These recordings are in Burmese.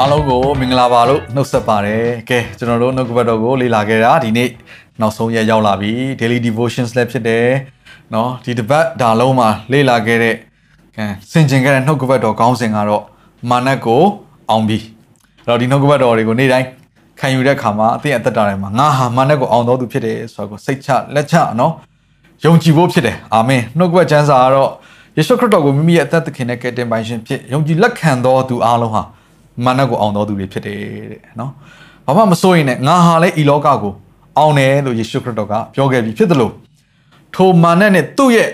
အားလုံးကိုမင်္ဂလာပါလို့နှုတ်ဆက်ပါတယ်။ကဲကျွန်တော်တို့နှုတ်ကပတ်တော်ကိုလေ့လာခဲ့တာဒီနေ့နောက်ဆုံးရက်ရောက်လာပြီ Daily Devotions လည်းဖြစ်တယ်။နော်ဒီတစ်ပတ်ဒါလုံးမှာလေ့လာခဲ့တဲ့ကဲစင်ကျင်ခဲ့တဲ့နှုတ်ကပတ်တော်ခေါင်းစဉ်ကတော့မာနကိုအောင်ပြီ။အဲ့တော့ဒီနှုတ်ကပတ်တော်တွေကိုနေ့တိုင်းခံယူတဲ့အခါမှာအသင်အသက်တာတွေမှာငါဟာမာနကိုအောင်တော်သူဖြစ်တယ်ဆိုတော့စိတ်ချလက်ချနော်ယုံကြည်ဖို့ဖြစ်တယ်။အာမင်။နှုတ်ကပတ်ကျမ်းစာကတော့ယေရှုခရစ်တော်ကိုမိမိရဲ့အသက်သခင်နဲ့ကယ်တင်ပိုင်ရှင်ဖြစ်ယုံကြည်လက်ခံတော်သူအားလုံးဟာ မာနကိုအောင်တော်သူတွေဖြစ်တယ်တဲ့နော်ဘာမှမစိုးရင်လည်းငါဟာလည်းဤလောကကိုအောင်တယ်လို့ယေရှုခရစ်တော်ကပြောခဲ့ပြီးဖြစ်တယ်လို့ထိုမာနနဲ့သူ့ရဲ့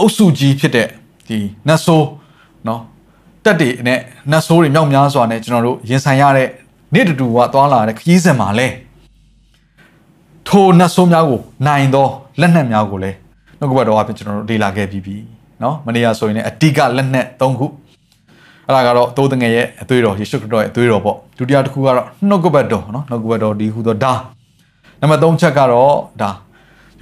အုပ်စုကြီးဖြစ်တဲ့ဒီနတ်ဆိုးနော်တက်တွေနဲ့နတ်ဆိုးတွေမြောက်များစွာနဲ့ကျွန်တော်တို့ရင်ဆိုင်ရတဲ့နေ့တူကသွားလာတဲ့ခရီးစဉ်မှာလဲထိုနတ်ဆိုးများကိုနိုင်သောလက်နက်များကိုလည်းနှုတ်ကပတ်တော်အပြင်ကျွန်တော်တို့လေ့လာခဲ့ပြီးပြီနော်မနေ့ကဆိုရင်လည်းအတိကလက်နက်၃ခု အဲ့ဒါကတော့သိုးတငယ်ရဲ့အသွေးတော်ယေရှုခရစ်တော်ရဲ့အသွေးတော်ပေါ့ဒုတိယတစ်ခုကတော့နှုတ်ကပတ်တော်နော်နှုတ်ကပတ်တော်ဒီဟူသောဒါနံပါတ်3ချက်ကတော့ဒါ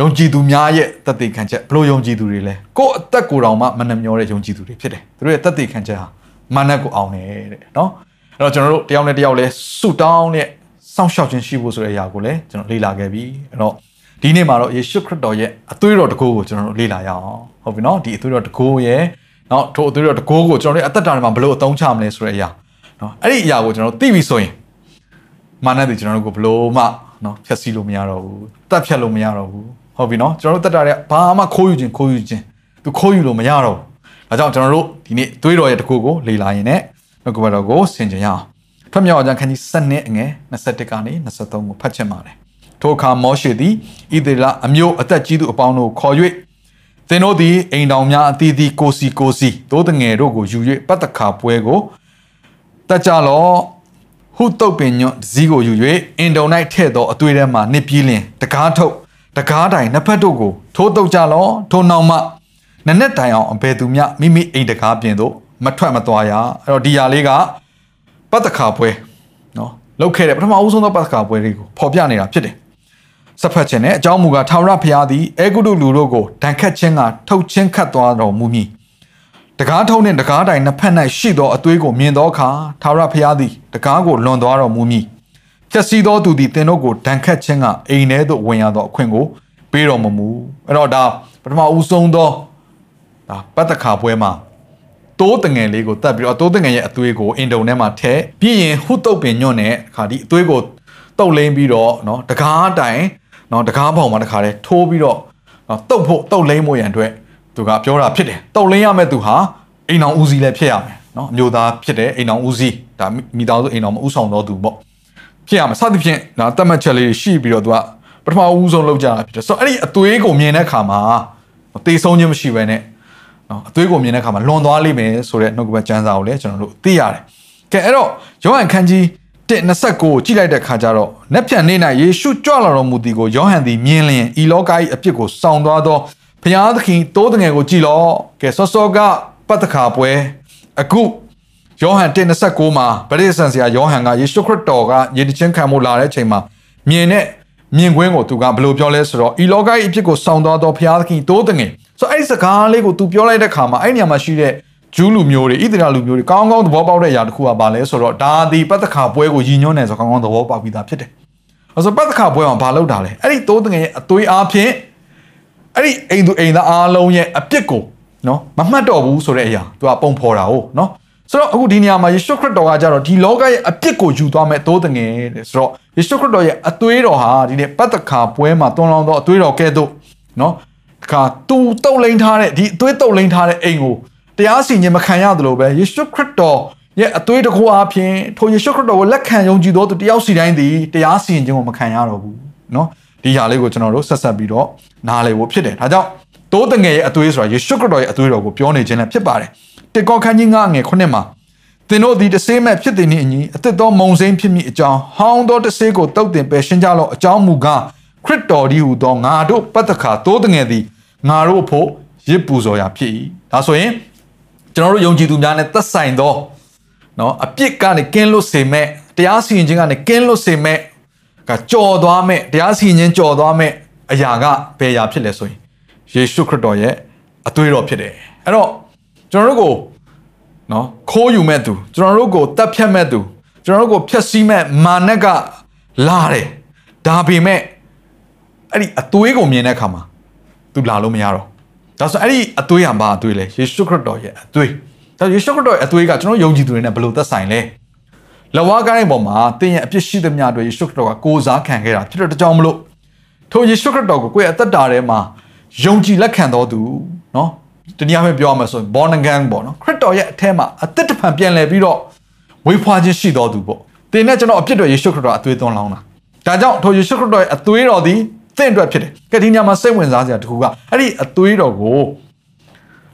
ယုံကြည်သူများရဲ့တသက်ခံချက်ဘလို့ယုံကြည်သူတွေလဲကိုယ့်အသက်ကိုယ်တော်မှမနှမျောတဲ့ယုံကြည်သူတွေဖြစ်တယ်သူတို့ရဲ့တသက်ခံချက်ဟာမာနကိုအောင်တယ်တဲ့နော်အဲ့တော့ကျွန်တော်တို့တယောက်နဲ့တယောက်လဲဆုတောင်းနဲ့စောင့်ရှောက်ခြင်းရှိဖို့ဆိုတဲ့အရာကိုလည်းကျွန်တော်လေ့လာခဲ့ပြီအဲ့တော့ဒီနေ့မှာတော့ယေရှုခရစ်တော်ရဲ့အသွေးတော်တကူကိုကျွန်တော်တို့လေ့လာရအောင်ဟုတ်ပြီနော်ဒီအသွေးတော်တကူရဲ့ နော်ထို့အသွေးတော်တကိုးကိုကျွန်တော်တို့အသက်တာတွေမှာဘလို့အသုံးချမလဲဆိုတဲ့အရာနော်အဲ့ဒီအရာကိုကျွန်တော်တို့သိပြီဆိုရင်မာနတွေကျွန်တော်တို့ကိုဘလို့မှနော်ဖျက်ဆီးလို့မရတော့ဘူးတတ်ဖြတ်လို့မရတော့ဘူးဟုတ်ပြီနော်ကျွန်တော်တို့တက်တာတွေကဘာမှခိုးယူခြင်းခိုးယူခြင်းသူခိုးယူလို့မရတော့ဘူးဒါကြောင့်ကျွန်တော်တို့ဒီနေ့သွေးတော်ရဲ့တကူကိုလေ့လာရင်လည်းနှုတ်ကပတ်တော်ကိုဆင်ခြင်ရအောင်ထွတ်မြောက်အောင်ခန်းကြီး7နှစ်အငယ်21ကနေ23ကိုဖတ်ချင်ပါတယ်ထိုအခါမောရှေသည်ဣသေလအမျိုးအသက်ကြီးသူအပေါင်းတို့ခေါ်၍ သင်တို့သည်အိမ်တော်များအသီးသီးကိုစီကိုစီသိုးတငယ်တို့ကိုယူ၍ပတ်တခါပွဲကိုတက်ကြလောဟုတုတ်ပင်ညွန့်ဇီးကိုယူ၍အင်တုံ၌ထဲ့သောအသွေးထဲမှနစ်ပြီးလင်တကားထုတ်တကားတိုင်နှစ်ဖက်တို့ကိုထိုးတုတ်ကြလောထိုနောက်မှနက်နက်တိုင်အောင်အဘယ်သူမျှမိမိအိမ်တကားပြင်သို့မထွက်မသွားရအဲ့တော့ဒီဟာလေးကပတ်တခါပွဲနော်လောက်ခဲ့တဲ့ပထမအဦးဆုံးသောပတ်တခါပွဲလေးကိုဖော်ပြနေတာဖြစ်တယ် စဖတ်ခြင်းနဲ့အကြောင်းမူကားထာဝရဘုရားသည်အေဂုတုလူတို့ကိုဒဏ်ခတ်ခြင်းကထုတ်ချင်းခတ်သွားတော်မူမည်တကားထုံးနှင့်တကားတိုင်နှစ်ဖက်၌ရှိသောအသွေးကိုမြင်သောအခါထာဝရဘုရားသည်တကားကိုလွန်သွားတော်မူမည်ဖြက်စီးသောသူသည်သင်တို့ကိုဒဏ်ခတ်ခြင်းကအိမ်ထဲသို့ဝင်ရသောအခွင့်ကိုပေးတော်မမူအဲ့တော့ဒါပထမဦးဆုံးသောဒါပတ်တခါပွဲမှာတိုးတငယ်လေးကိုတတ်ပြီးတော့တိုးတငယ်ရဲ့အသွေးကိုအင်တုံထဲမှာထည့်ပြီးရင်ဟုတုတ်ပင်ညွန့်နဲ့ခါဒီအသွေးကိုတုတ်လိမ့်ပြီးတော့เนาะတကားတိုင် နော်တကားပေါင်မှာတခါတည်းထိုးပြီးတော့နော်တုတ်ဖို့တုတ်လိမ့်မို့ရန်အတွက်သူကပြောတာဖြစ်တယ်တုတ်လိမ့်ရမဲ့သူဟာအိမ်အောင်ဦးစီးလည်းဖြစ်ရမယ်နော်အမျိုးသားဖြစ်တယ်အိမ်အောင်ဦးစီးဒါမိသားစုအိမ်အောင်မဦးဆောင်တော့သူပေါ့ဖြစ်ရမယ်စသဖြင့်ဒါတတ်မှတ်ချက်လေးရှိပြီးတော့သူကပထမဦးဆုံးလောက်ကြတာဖြစ်တယ်ဆိုတော့အဲ့ဒီအသွေးကိုမြင်တဲ့အခါမှာတေဆုံးခြင်းမရှိဘဲနဲ့နော်အသွေးကိုမြင်တဲ့အခါမှာလွန်သွားလိမ့်မယ်ဆိုတဲ့နှုတ်ကပတ်ကျမ်းစာကိုလည်းကျွန်တော်တို့သိရတယ်ကဲအဲ့တော့ယောဟန်ခန်းကြီး 129ကိုကြည့်လိုက်တဲ့ခါကျတော့နက်ဖြန်နေ၌ယေရှုကြွလာတော်မူသည်ကိုယောဟန်သည်မြင်လျင်ဤလောက၏အပြစ်ကိုစောင့်သွားသောဘုရားသခင်တိုးတငယ်ကိုကြည်လောကဲစောစောကပတ်တခါပွဲအခုယောဟန်129မှာဗရိသန်ဆရာယောဟန်ကယေရှုခရစ်တော်ကယေတချင်းခံမှုလာတဲ့အချိန်မှာမြင်တဲ့မြင်ကွင်းကိုသူကဘယ်လိုပြောလဲဆိုတော့ဤလောက၏အဖြစ်ကိုစောင့်သွားသောဘုရားသခင်တိုးတငယ်ဆိုအဲ့ဒီစကားလေးကိုသူပြောလိုက်တဲ့ခါမှာအဲ့ဒီနေရာမှာရှိတဲ့ ဂျူးလူမျိုးတွေဣသရေလလူမျိုးတွေကောင်းကောင်းသဘောပေါက်တဲ့အရာတစ်ခုကဘာလဲဆိုတော့ဒါဒီပတ်သက်ခါပွဲကိုရည်ညွှန်းတယ်ဆိုကောင်းကောင်းသဘောပေါက်ပြီးသားဖြစ်တယ်။အဲဆိုပတ်သက်ခါပွဲမှာဘာလုပ်တာလဲ။အဲ့ဒီတိုးတငယ်ရဲ့အသွေးအားဖြင့်အဲ့ဒီအိမ်သူအိမ်သားအားလုံးရဲ့အပြစ်ကိုနော်မမှတ်တော့ဘူးဆိုတဲ့အရာသူကပုံဖော်တာဟုတ်နော်ဆိုတော့အခုဒီနေရာမှာယေရှုခရစ်တော်ကကြတော့ဒီလောကရဲ့အပြစ်ကိုယူသွားမဲ့တိုးတငယ်တဲ့ဆိုတော့ယေရှုခရစ်တော်ရဲ့အသွေးတော်ဟာဒီနေ့ပတ်သက်ခါပွဲမှာတွန်းလောင်းသောအသွေးတော်ကဲ့သို့နော်တခါသူတုတ်လိန်ထားတဲ့ဒီအသွေးတုတ်လိန်ထားတဲ့အိမ်ကို တရားစီရင်မခံရတယ်လို့ပဲယေရှုခရစ်တော်ရဲ့အသွေးတကူအပြင်ထိုယေရှုခရစ်တော်ကိုလက်ခံယုံကြည်သောသူတယောက်စီတိုင်းသည်တရားစီရင်ခြင်းကိုမခံရတော့ဘူးเนาะဒီဟာလေးကိုကျွန်တော်တို့ဆက်ဆက်ပြီးတော့နားလည်ဖို့ဖြစ်တယ်ဒါကြောင့်တိုးတငယ်ရဲ့အသွေးဆိုတာယေရှုခရစ်တော်ရဲ့အသွေးတော်ကိုပြောနေခြင်းလည်းဖြစ်ပါတယ်တေကောခန်းကြီး9ငယ်9မှာသ င်တို့သည်တဆေးမဲ့ဖြစ်သည်နှင့်အညီအသက်သောမုံစိမ်းဖြစ်မိအကြောင်းဟောင်းသောတဆေးကိုတောက်တင်ပယ်ရှင်းကြလော့အကြောင်းမူကားခရစ်တော်ဒီဟူသောငါတို့ပတ္တခါတိုးတငယ်သည်ငါတို့ဖို့ရစ်ပူဇော်ရာဖြစ်၏ဒါဆိုရင် ကျွန်တော်တို့ယုံကြည်သူများနဲ့သက်ဆိုင်သောနော်အပြစ်ကနေကင်းလွတ်စေမဲ့တရားစီရင်ခြင်းကနေကင်းလွတ်စေမဲ့ကကြော်သွားမဲ့တရားစီရင်ခြင်းကြော်သွားမဲ့အရာကဘယ်အရာဖြစ်လဲဆိုရင်ယေရှုခရစ်တော်ရဲ့အသွေးတော်ဖြစ်တယ်အဲ့တော့ကျွန်တော်တို့ကိုနော်ခိုးယူမဲ့သူကျွန်တော်တို့ကိုတတ်ဖြတ်မဲ့သူကျွန်တော်တို့ကိုဖျက်ဆီးမဲ့မာနကလာတယ်ဒါပေမဲ့အဲ့ဒီအသွေးကိုမြင်တဲ့အခါမှာသူလာလို့မရတော့ ဒါဆိုအဲ့ဒီအသွေးဟာဘာအသွေးလဲယေရှုခရစ်တော်ရဲ့အသွေးဒါယေရှုခရစ်တော်ရဲ့အသွေးကကျွန်တော်ယုံကြည်သူတွေနဲ့ဘယ်လိုသက်ဆိုင်လဲလဝါကိုင်းပေါ်မှာတင်းရဲ့အပြစ်ရှိသမျှတွေယေရှုခရစ်တော်ကကိုးစားခံခဲ့တာဖြစ်တဲ့ကြောင့်မလို့ထိုယေရှုခရစ်တော်ကိုကိုယ့်ရဲ့အသက်တာထဲမှာယုံကြည်လက်ခံတော်သူနော်တနည်းအားဖြင့်ပြောရမယ်ဆိုရင် born again ပေါ့နော်ခရစ်တော်ရဲ့အထက်မှာအသက်တစ်ဖန်ပြန်လည်ပြီးတော့ဝေဖွာခြင်းရှိတော်သူပေါ့တင်းနဲ့ကျွန်တော်အပြစ်တွေယေရှုခရစ်တော်အသွေးသွန်းလောင်းတာဒါကြောင့်ထိုယေရှုခရစ်တော်ရဲ့အသွေးတော်သည် သင်အတွက်ဖြစ်တယ်ကဲဒီညမှာစိတ်ဝင်စားစရာတခုကအဲ့ဒီအသွေးတော်ကို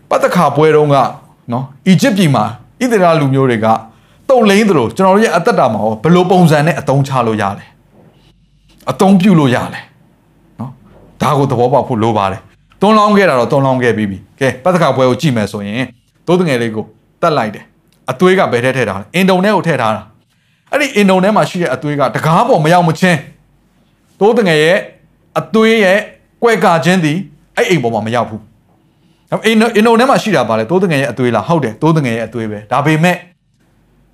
ပတ်သက်ခါပွဲတုန်းကနော်အီဂျစ်ပြည်မှာဣသရေလလူမျိုးတွေကတုံလိမ့်သလိုကျွန်တော်တို့ရဲ့အသက်တာမှာဘယ်လိုပုံစံနဲ့အသုံးချလို့ရလဲအသုံးပြုလို့ရလဲနော်ဒါကိုသဘောပေါက်ဖို့လိုပါတယ်တွန်းလောင်းခဲ့တာတော့တွန်းလောင်းခဲ့ပြီးပြီကဲပတ်သက်ခါပွဲကိုကြည့်မယ်ဆိုရင်တိုးတငယ်လေးကိုတတ်လိုက်တယ်အသွေးကဘယ်ထဲထည့်ထားလဲအင်တုံထဲကိုထည့်ထားတာအဲ့ဒီအင်တုံထဲမှာရှိတဲ့အသွေးကတကားပေါ်မရောက်မချင်းတိုးတငယ်ရဲ့ အသွေးရဲ့ကွဲကာခြင်းသည်အဲ့အိမ်ပေါ်မှာမရောက်ဘူးအိမ်အင်တုံထဲမှာရှိတာပါလေတိုးတငယ်ရဲ့အသွေးလားဟုတ်တယ်တိုးတငယ်ရဲ့အသွေးပဲဒါပေမဲ့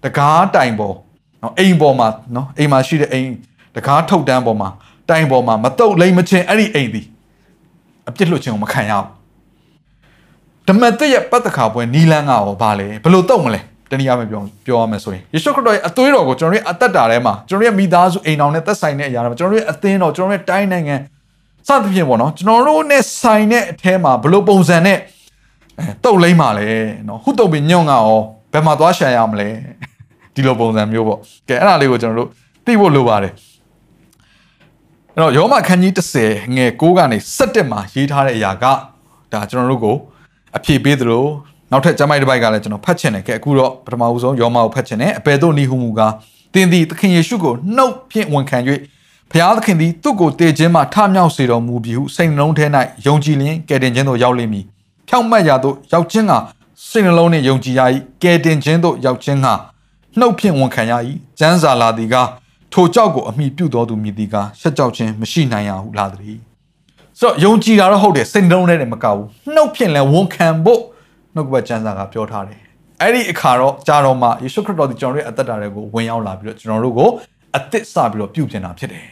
တကားတိုင်ပေါ်နော်အိမ်ပေါ်မှာနော်အိမ်မှာရှိတဲ့အိမ်တကားထုတ်တန်းပေါ်မှာတိုင်ပေါ်မှာမတုတ်လိမ့်မချင်းအဲ့ဒီအိမ်သည်အပြစ်လွတ်ခြင်းကိုမခံရဘူးဓမ္မသစ်ရဲ့ပတ်သက်ခါပွဲနီလန်းကရောဘာလဲဘယ်လိုတုတ်မလဲ တနည်းအားဖြင့်ပြောပြောရမယ်ဆိုရင်ယေရှုခရစ်တော်ရဲ့အသွေးတော်ကိုကျွန်တော်တို့ရဲ့အသက်တာထဲမှာကျွန်တော်တို့ရဲ့မိသားစုအိမ်တော်နဲ့သက်ဆိုင်တဲ့အရာတွေမှာကျွန်တော်တို့ရဲ့အသင်းတော်ကျွန်တော်တို့ရဲ့တိုင်းနိုင်ငံစသဖြင့်ပေါ့နော်ကျွန်တော်တို့နဲ့ဆိုင်တဲ့အထဲမှာဘယ်လိုပုံစံနဲ့အဲတုတ်လိမ့်ပါလဲနော်ဟုတုတ်ပြီးညွန့်ကရောဘယ်မှာသွားရှာရမလဲဒီလိုပုံစံမျိုးပေါ့ကဲအဲ့ဒါလေးကိုကျွန်တော်တို့သိဖို့လိုပါတယ်အဲ့တော့ယောမခန်းကြီး30ငယ်6ကနေ17မှာရေးထားတဲ့အရာကဒါကျွန်တော်တို့ကိုအဖြေပေးသလို နောက်ထပ်ကျမ်းပိုက်တစ်ပိုက်ကလည်းကျွန်တော်ဖတ်ချင်တယ်ကဲအခုတော့ပထမဦးဆုံးယောမကိုဖတ်ချင်တယ်အဘယ်သို့နိဟုမူကားတင်းသည်သခင်ယေရှုကိုနှုတ်ဖြင့်ဝန်ခံ၍ဘုရားသခင်သည်သူ့ကိုတည်ခြင်းမှထမြောက်စေတော်မူပြီးဟုစိတ်နှလုံးထဲ၌ယုံကြည်လျင်ကယ်တင်ခြင်းသို့ရောက်လိမ့်မည်ဖြောင့်မတ်ရာသို့ရောက်ခြင်းကစိတ်နှလုံးနှင့်ယုံကြည်ရ၏ကယ်တင်ခြင်းသို့ရောက်ခြင်းကနှုတ်ဖြင့်ဝန်ခံရ၏ကျမ်းစာလာသည်ကထိုကြောက်ကိုအမိပြုတော်သူမြည်သည်ကရှက်ကြောက်ခြင်းမရှိနိုင်ရဟုလာသည်ဆိုတော့ယုံကြည်တာတော့ဟုတ်တယ်စိတ်နှလုံးထဲနဲ့မကောက်ဘူးနှုတ်ဖြင့်လည်းဝန်ခံဖို့ နှုတ်ကပတ်ကျမ်းစာကပြောထားတယ်အဲ့ဒီအခါတော့ကြာတော့မှယေရှုခရစ်တော်ဒီကျွန်တော်ရဲ့အသက်တာတွေကိုဝင်ရောက်လာပြီးတော့ကျွန်တော်တို့ကိုအသစ်စပြီးတော့ပြုပြင်တာဖြစ်တယ်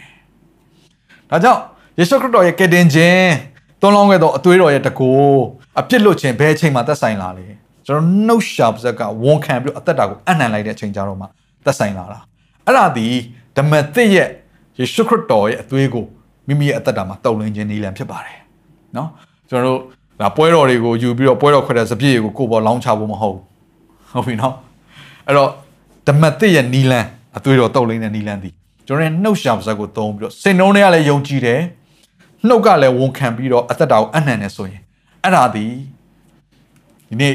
ဒါကြောင့်ယေရှုခရစ်တော်ရဲ့ကယ်တင်ခြင်းသွန်လောင်းခဲ့သောအသွေးတော်ရဲ့တကူအပြစ်လွတ်ခြင်းဘယ်အချိန်မှသက်ဆိုင်လာလဲကျွန်တော်နှုတ်ရှာပါဇက်ကဝန်ခံပြီးတော့အသက်တာကိုအနှံလိုက်တဲ့အချိန်ကြာတော့မှသက်ဆိုင်လာတာအဲ့ဒါဒီဓမ္မသစ်ရဲ့ယေရှုခရစ်တော်ရဲ့အသွေးကိုမိမိရဲ့အသက်တာမှာတုံလင်းခြင်းနည်းလမ်းဖြစ်ပါတယ်နော်ကျွန်တော်တို့ ဒါပွဲတော်တွေကိုယူပြီးတော့ပွဲတော်ခွက်တဲ့စပြည့်တွေကိုကိုပေါ်လောင်းချဖို့မဟုတ်ဘူးဟုတ်ပြီနော်အဲ့တော့ဓမ္မသစ်ရဲ့နီလန်းအသွေးတော်တုတ်လိမ့်တဲ့နီလန်းဒီကျွန်တော်ရဲ့နှုတ်ရှာပါဇက်ကိုသုံးပြီးတော့စိတ်နှုံးတွေကလည်းယုံကြည်တယ်နှုတ်ကလည်းဝန်ခံပြီးတော့အသက်တာကိုအနှံ့နေဆိုရင်အဲ့ဒါဒီဒီနေ့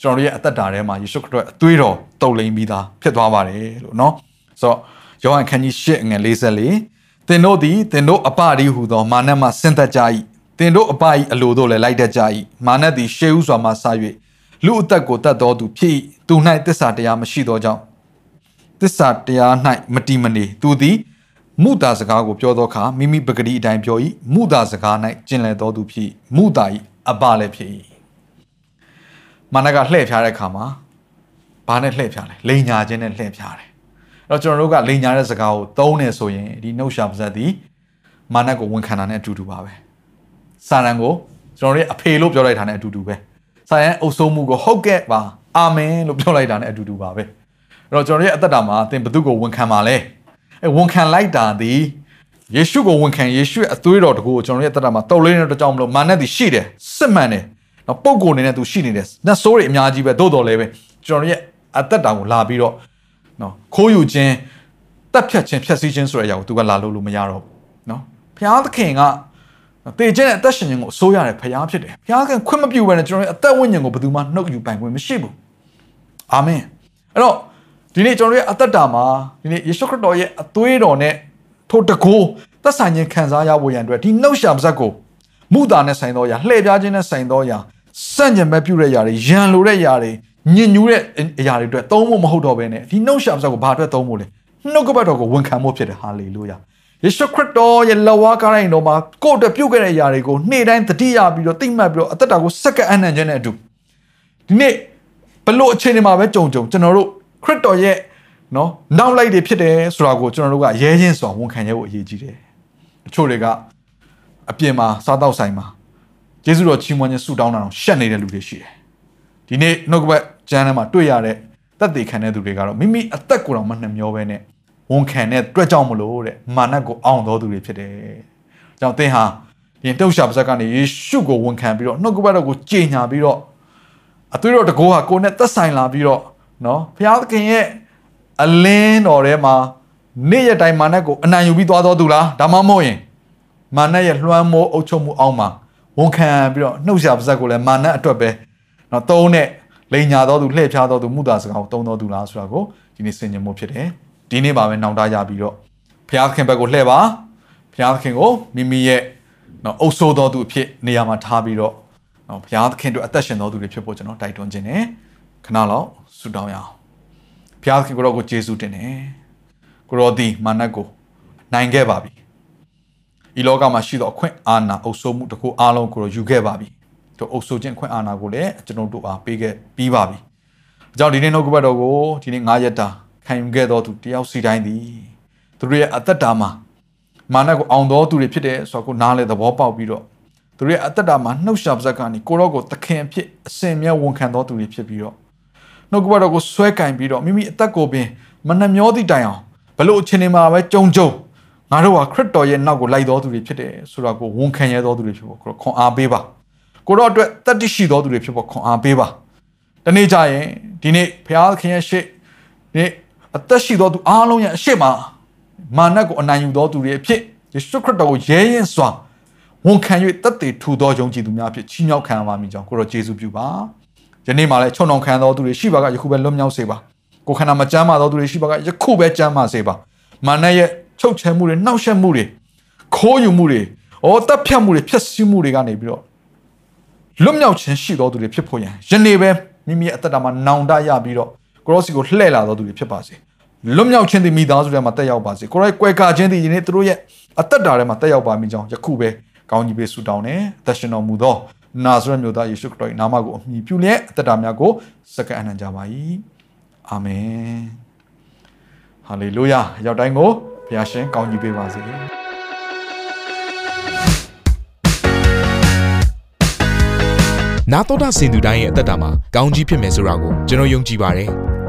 ကျွန်တော်တို့ရဲ့အသက်တာထဲမှာယေရှုခရစ်တော်အသွေးတော်တုတ်လိမ့်ပြီးသားဖြစ်သွားပါတယ်လို့နော်ဆိုတော့ယောဟန်ခန်းကြီး၈ငွေ44သင်တို့သည်သင်တို့အပရီဟူသောမာနမှဆင်းသက်ကြ၏ သင်တို့အပ၏အလိုတို့လည်းလိုက်တတ်ကြ၏မာနသည်ရှေးဥစွာမှဆ၍လူအသက်ကိုတတ်တော်သူဖြစ်သူ၌တစ္ဆာတရားမရှိသောကြောင့်တစ္ဆာတရား၌မတီမနေသူသည်မုတာစကားကိုပြောသောအခါမိမိပဂတိအတိုင်းပြော၏မုတာစကား၌ကျင်လည်တော်သူဖြစ်မုတာ၏အပလည်းဖြစ်၏မာနကလှည့်ဖြားတဲ့အခါမှာဘာနဲ့လှည့်ဖြားလဲလိန်ညာခြင်းနဲ့လှည့်ဖြားတယ်အဲ့တော့ကျွန်တော်တို့ကလိန်ညာတဲ့စကားကိုသုံးနေဆိုရင်ဒီနှုတ်ရှာပါဇက်သည်မာနကိုဝန်ခံတာနဲ့အတူတူပါပဲ စာရန်ကိုကျွန်တော်တို့အဖေလို့ပြောလိုက်တာနဲ့အတူတူပဲစာရန်အုပ်စိုးမှုကိုဟုတ်ကဲ့ပါအာမင်လို့ပြောလိုက်တာနဲ့အတူတူပါပဲအဲ့တော့ကျွန်တော်ရဲ့အသက်တာမှာသင်ဘု து ကိုဝန်ခံပါလဲအဲဝန်ခံလိုက်တာဒီယေရှုကိုဝန်ခံယေရှုရဲ့အသွေးတော်တကူကိုကျွန်တော်ရဲ့အသက်တာမှာတုတ်လေးနေတဲ့ကြောင့်မလို့မာနသည်ရှိတယ်စစ်မှန်တယ်နော်ပုံကိုယ်နေနဲ့သူရှိနေတယ်နတ်ဆိုးတွေအများကြီးပဲသို့တော်လည်းပဲကျွန်တော်ရဲ့အသက်တာကိုလာပြီးတော့နော်ခိုးယူခြင်းတက်ဖြတ်ခြင်းဖြတ်စည်းခြင်းဆိုတဲ့အရာကိုသူကလာလို့လို့မရတော့ဘူးနော်ဘုရားသခင်က တေခြင်းနဲ့အသက်ရှင်ခြင်းကိုအစိုးရတယ်ဖရားဖြစ်တယ်ဖရားခင်ခွင့်မပြုဘဲနဲ့ကျွန်တော်ရဲ့အသက်ဝိညာဉ်ကိုဘယ်သူမှနှုတ်ယူပိုင်ခွင့်မရှိဘူးအာမင်အဲ့တော့ဒီနေ့ကျွန်တော်တို့ရဲ့အသက်တာမှာဒီနေ့ယေရှုခရစ်တော်ရဲ့အသွေးတော်နဲ့ထိုတကိုးသက်ဆိုင်ခြင်းခံစားရဖို့ရန်အတွက်ဒီနှုတ်ရှာပါဇက်ကိုမုတာနဲ့ဆိုင်သောအရာလှည့်ပြားခြင်းနဲ့ဆိုင်သောအရာစန့်ကျင်မဲ့ပြုတဲ့ຢာတွေရန်လိုတဲ့ຢာတွေညဉ့်ညူးတဲ့အရာတွေအတွက်သုံးဖို့မဟုတ်တော့ဘဲနဲ့ဒီနှုတ်ရှာပါဇက်ကိုဘာအတွက်သုံးဖို့လဲနှုတ်ကပတ်တော်ကိုဝန်ခံဖို့ဖြစ်တယ်ဟာလေလုယာ ယေရှုခရစ်တော်ရဲ့လက်ဝါးကားတိုင်းတော်မှာကိုယ့်အတွက်ပြုတ်ခဲ့တဲ့အရာတွေကိုနေ့တိုင်းတတိယပြီးတော့သိမှတ်ပြီးတော့အသက်တာကိုစက္ကန့်အနံ့ခြင်းနဲ့အတူဒီနေ့ဘလို့အခြေအနေမှာပဲကြုံကြုံကျွန်တော်တို့ခရစ်တော်ရဲ့နော်နောက်လိုက်တွေဖြစ်တယ်ဆိုတာကိုကျွန်တော်တို့ကရဲချင်းစွာဝန်ခံရဖို့အရေးကြီးတယ်အချို့တွေကအပြင်မှာစားတော့ဆိုင်မှာယေရှုတော်ချီးမွမ်းခြင်းဆုတောင်းတာတော့ရှက်နေတဲ့လူတွေရှိတယ်ဒီနေ့နှုတ်ကပတ်ကျမ်းထဲမှာတွေ့ရတဲ့သက်သေခံတဲ့သူတွေကတော့မိမိအသက်ကိုယ်တော်မနှမျောပဲနဲ့ ဝန်ခံတဲ့အတွက်ကြောင့်မလို့တဲ့မာနကိုအောင့်တော်သူတွေဖြစ်တယ်။ကြောင့်သင်ဟာဒီတုတ်ရှာပါဇက်ကနေယေရှုကိုဝန်ခံပြီးတော့နှုတ်ကပတ်တော်ကိုကြည်ညာပြီးတော့အသွေးတော်တကောဟာကိုယ်နဲ့သက်ဆိုင်လာပြီးတော့နော်ဘုရားသခင်ရဲ့အလင်းတော်ထဲမှာနေ့ရက်တိုင်းမာနကိုအနိုင်ယူပြီးသွားတော်သူလားဒါမှမဟုတ်ရင်မာနရဲ့လွှမ်းမိုးအုပ်ချုပ်မှုအောက်မှာဝန်ခံပြီးတော့နှုတ်ရှာပါဇက်ကိုလည်းမာနအတွက်ပဲနော်သုံးတဲ့လိန်ညာတော်သူလှည့်ဖြားတော်သူမူတာစကားကိုသုံးတော်သူလားဆိုတာကိုဒီနေ့ဆင်ခြင်မှုဖြစ်တယ် ဒီနေ့ပါပဲနောင်တရပြီးတော့ဘုရားသခင်ဘက်ကိုလှည့်ပါဘုရားသခင်ကိုမိမိရဲ့နော်အုပ်ဆိုးတော်သူအဖြစ်နေရာမှာထားပြီးတော့နော်ဘုရားသခင်တို့အသက်ရှင်တော်သူတွေဖြစ်ဖို့ကျွန်တော်တိုက်တွန်းခြင်းနဲ့ခဏလောက်ဆုတောင်းရအောင်ဘုရားသခင်ကိုတော့ကိုယေရှုတင်တယ်ကိုရောဒီမာနတ်ကိုနိုင်ခဲ့ပါပြီဤလောကမှာရှိသောအခွင့်အာဏာအုပ်စိုးမှုတကူအားလုံးကိုတော့ယူခဲ့ပါပြီတို့အုပ်စိုးခြင်းအခွင့်အာဏာကိုလည်းကျွန်တော်တို့အားပေးခဲ့ပြီးပါပြီအကြောင်းဒီနေ့နှုတ်ကပတ်တော်ကိုဒီနေ့9ရက်တာ ခံယူခဲ့သောသူတယောက်စီတိုင်းသည်သူတို့ရဲ့အသက်တာမှာမာနကိုအောင်တော်သူတွေဖြစ်တယ်ဆိုတော့ကိုနားလေသဘောပေါက်ပြီးတော့သူတို့ရဲ့အသက်တာမှာနှုတ်ရှာပါဇက်ကနေကိုရောကိုသခင်အဖြစ်အစင်မြဲဝန်ခံတော်သူတွေဖြစ်ပြီးတော့နှုတ်ကပတ်တော်ကိုဆွဲကင်ပြီးတော့မိမိအသက်ကိုပင်မနှမျောသည့်တိုင်အောင်ဘလို့အချိန်တွေမှာပဲကြုံကြုံငါတို့ဟာခရစ်တော်ရဲ့နောက်ကိုလိုက်တော်သူတွေဖြစ်တယ်ဆိုတော့ကိုဝန်ခံရတော်သူတွေဖြစ်ဖို့ကိုခွန်အားပေးပါကိုတော့အတွက်တတ်တိရှိတော်သူတွေဖြစ်ဖို့ခွန်အားပေးပါတနေ့ကျရင်ဒီနေ့ဘုရားသခင်ရဲ့ရှေ့ဒီ အသက်ရှိသောသူအားလုံးရဲ့အရှိမမာနကိုအနိုင်ယူသောသူတွေအဖြစ်ယေရှုခရစ်တော်ကိုရဲရင်စွာဝန်ခံ၍တတ်တည်ထူသောယုံကြည်သူများဖြစ်ချီးမြှောက်ခံရပါမည်ကြောင်းကိုရောယေရှုပြုပါယနေ့မှလည်းချုံနှောင်ခံသောသူတွေရှိပါကယခုပဲလွတ်မြောက်စေပါကိုခန္ဓာမကြမ်းပါသောသူတွေရှိပါကယခုပဲကြမ်းပါစေပါမာနရဲ့ချုပ်ချယ်မှုတွေနှောက်ယှက်မှုတွေခိုးယူမှုတွေဩတပ်ဖြတ်မှုတွေဖျက်ဆီးမှုတွေကနေပြီးတော့လွတ်မြောက်ခြင်းရှိသောသူတွေဖြစ်ဖို့ရန်ယနေ့ပဲမိမိရဲ့အသက်တာမှာနောင်တရပြီးတော့ ကိုရောစီကိုလှည့်လာတော်သူတွေဖြစ်ပါစေလွတ်မြောက်ခြင်းသည်မိသားစုထဲမှာတက်ရောက်ပါစေကိုရောကွယ်ကာခြင်းသည်ယနေ့သူတို့ရဲ့အသက်တာထဲမှာတက်ရောက်ပါမိကြောင်းယခုပဲကောင်းကြီးပေးဆုတောင်းနေအသက်ရှင်တော်မူသောနာဇရက်မြို့သားယေရှုခရစ်တော်၏နာမကိုအမိပြုလျက်အသက်တာများကိုစက္ကန့်အနံ့ကြပါ၏အာမင်ဟာလေလုယာရောက်တိုင်းကိုဘုရားရှင်ကောင်းကြီးပေးပါစေနာတော်တာစင်သူတိုင်းရဲ့အသက်တာမှာကောင်းကြီးဖြစ်မယ်ဆိုတာကိုကျွန်တော်ယုံကြည်ပါတယ်။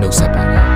နှုတ်ဆက်ပါတယ်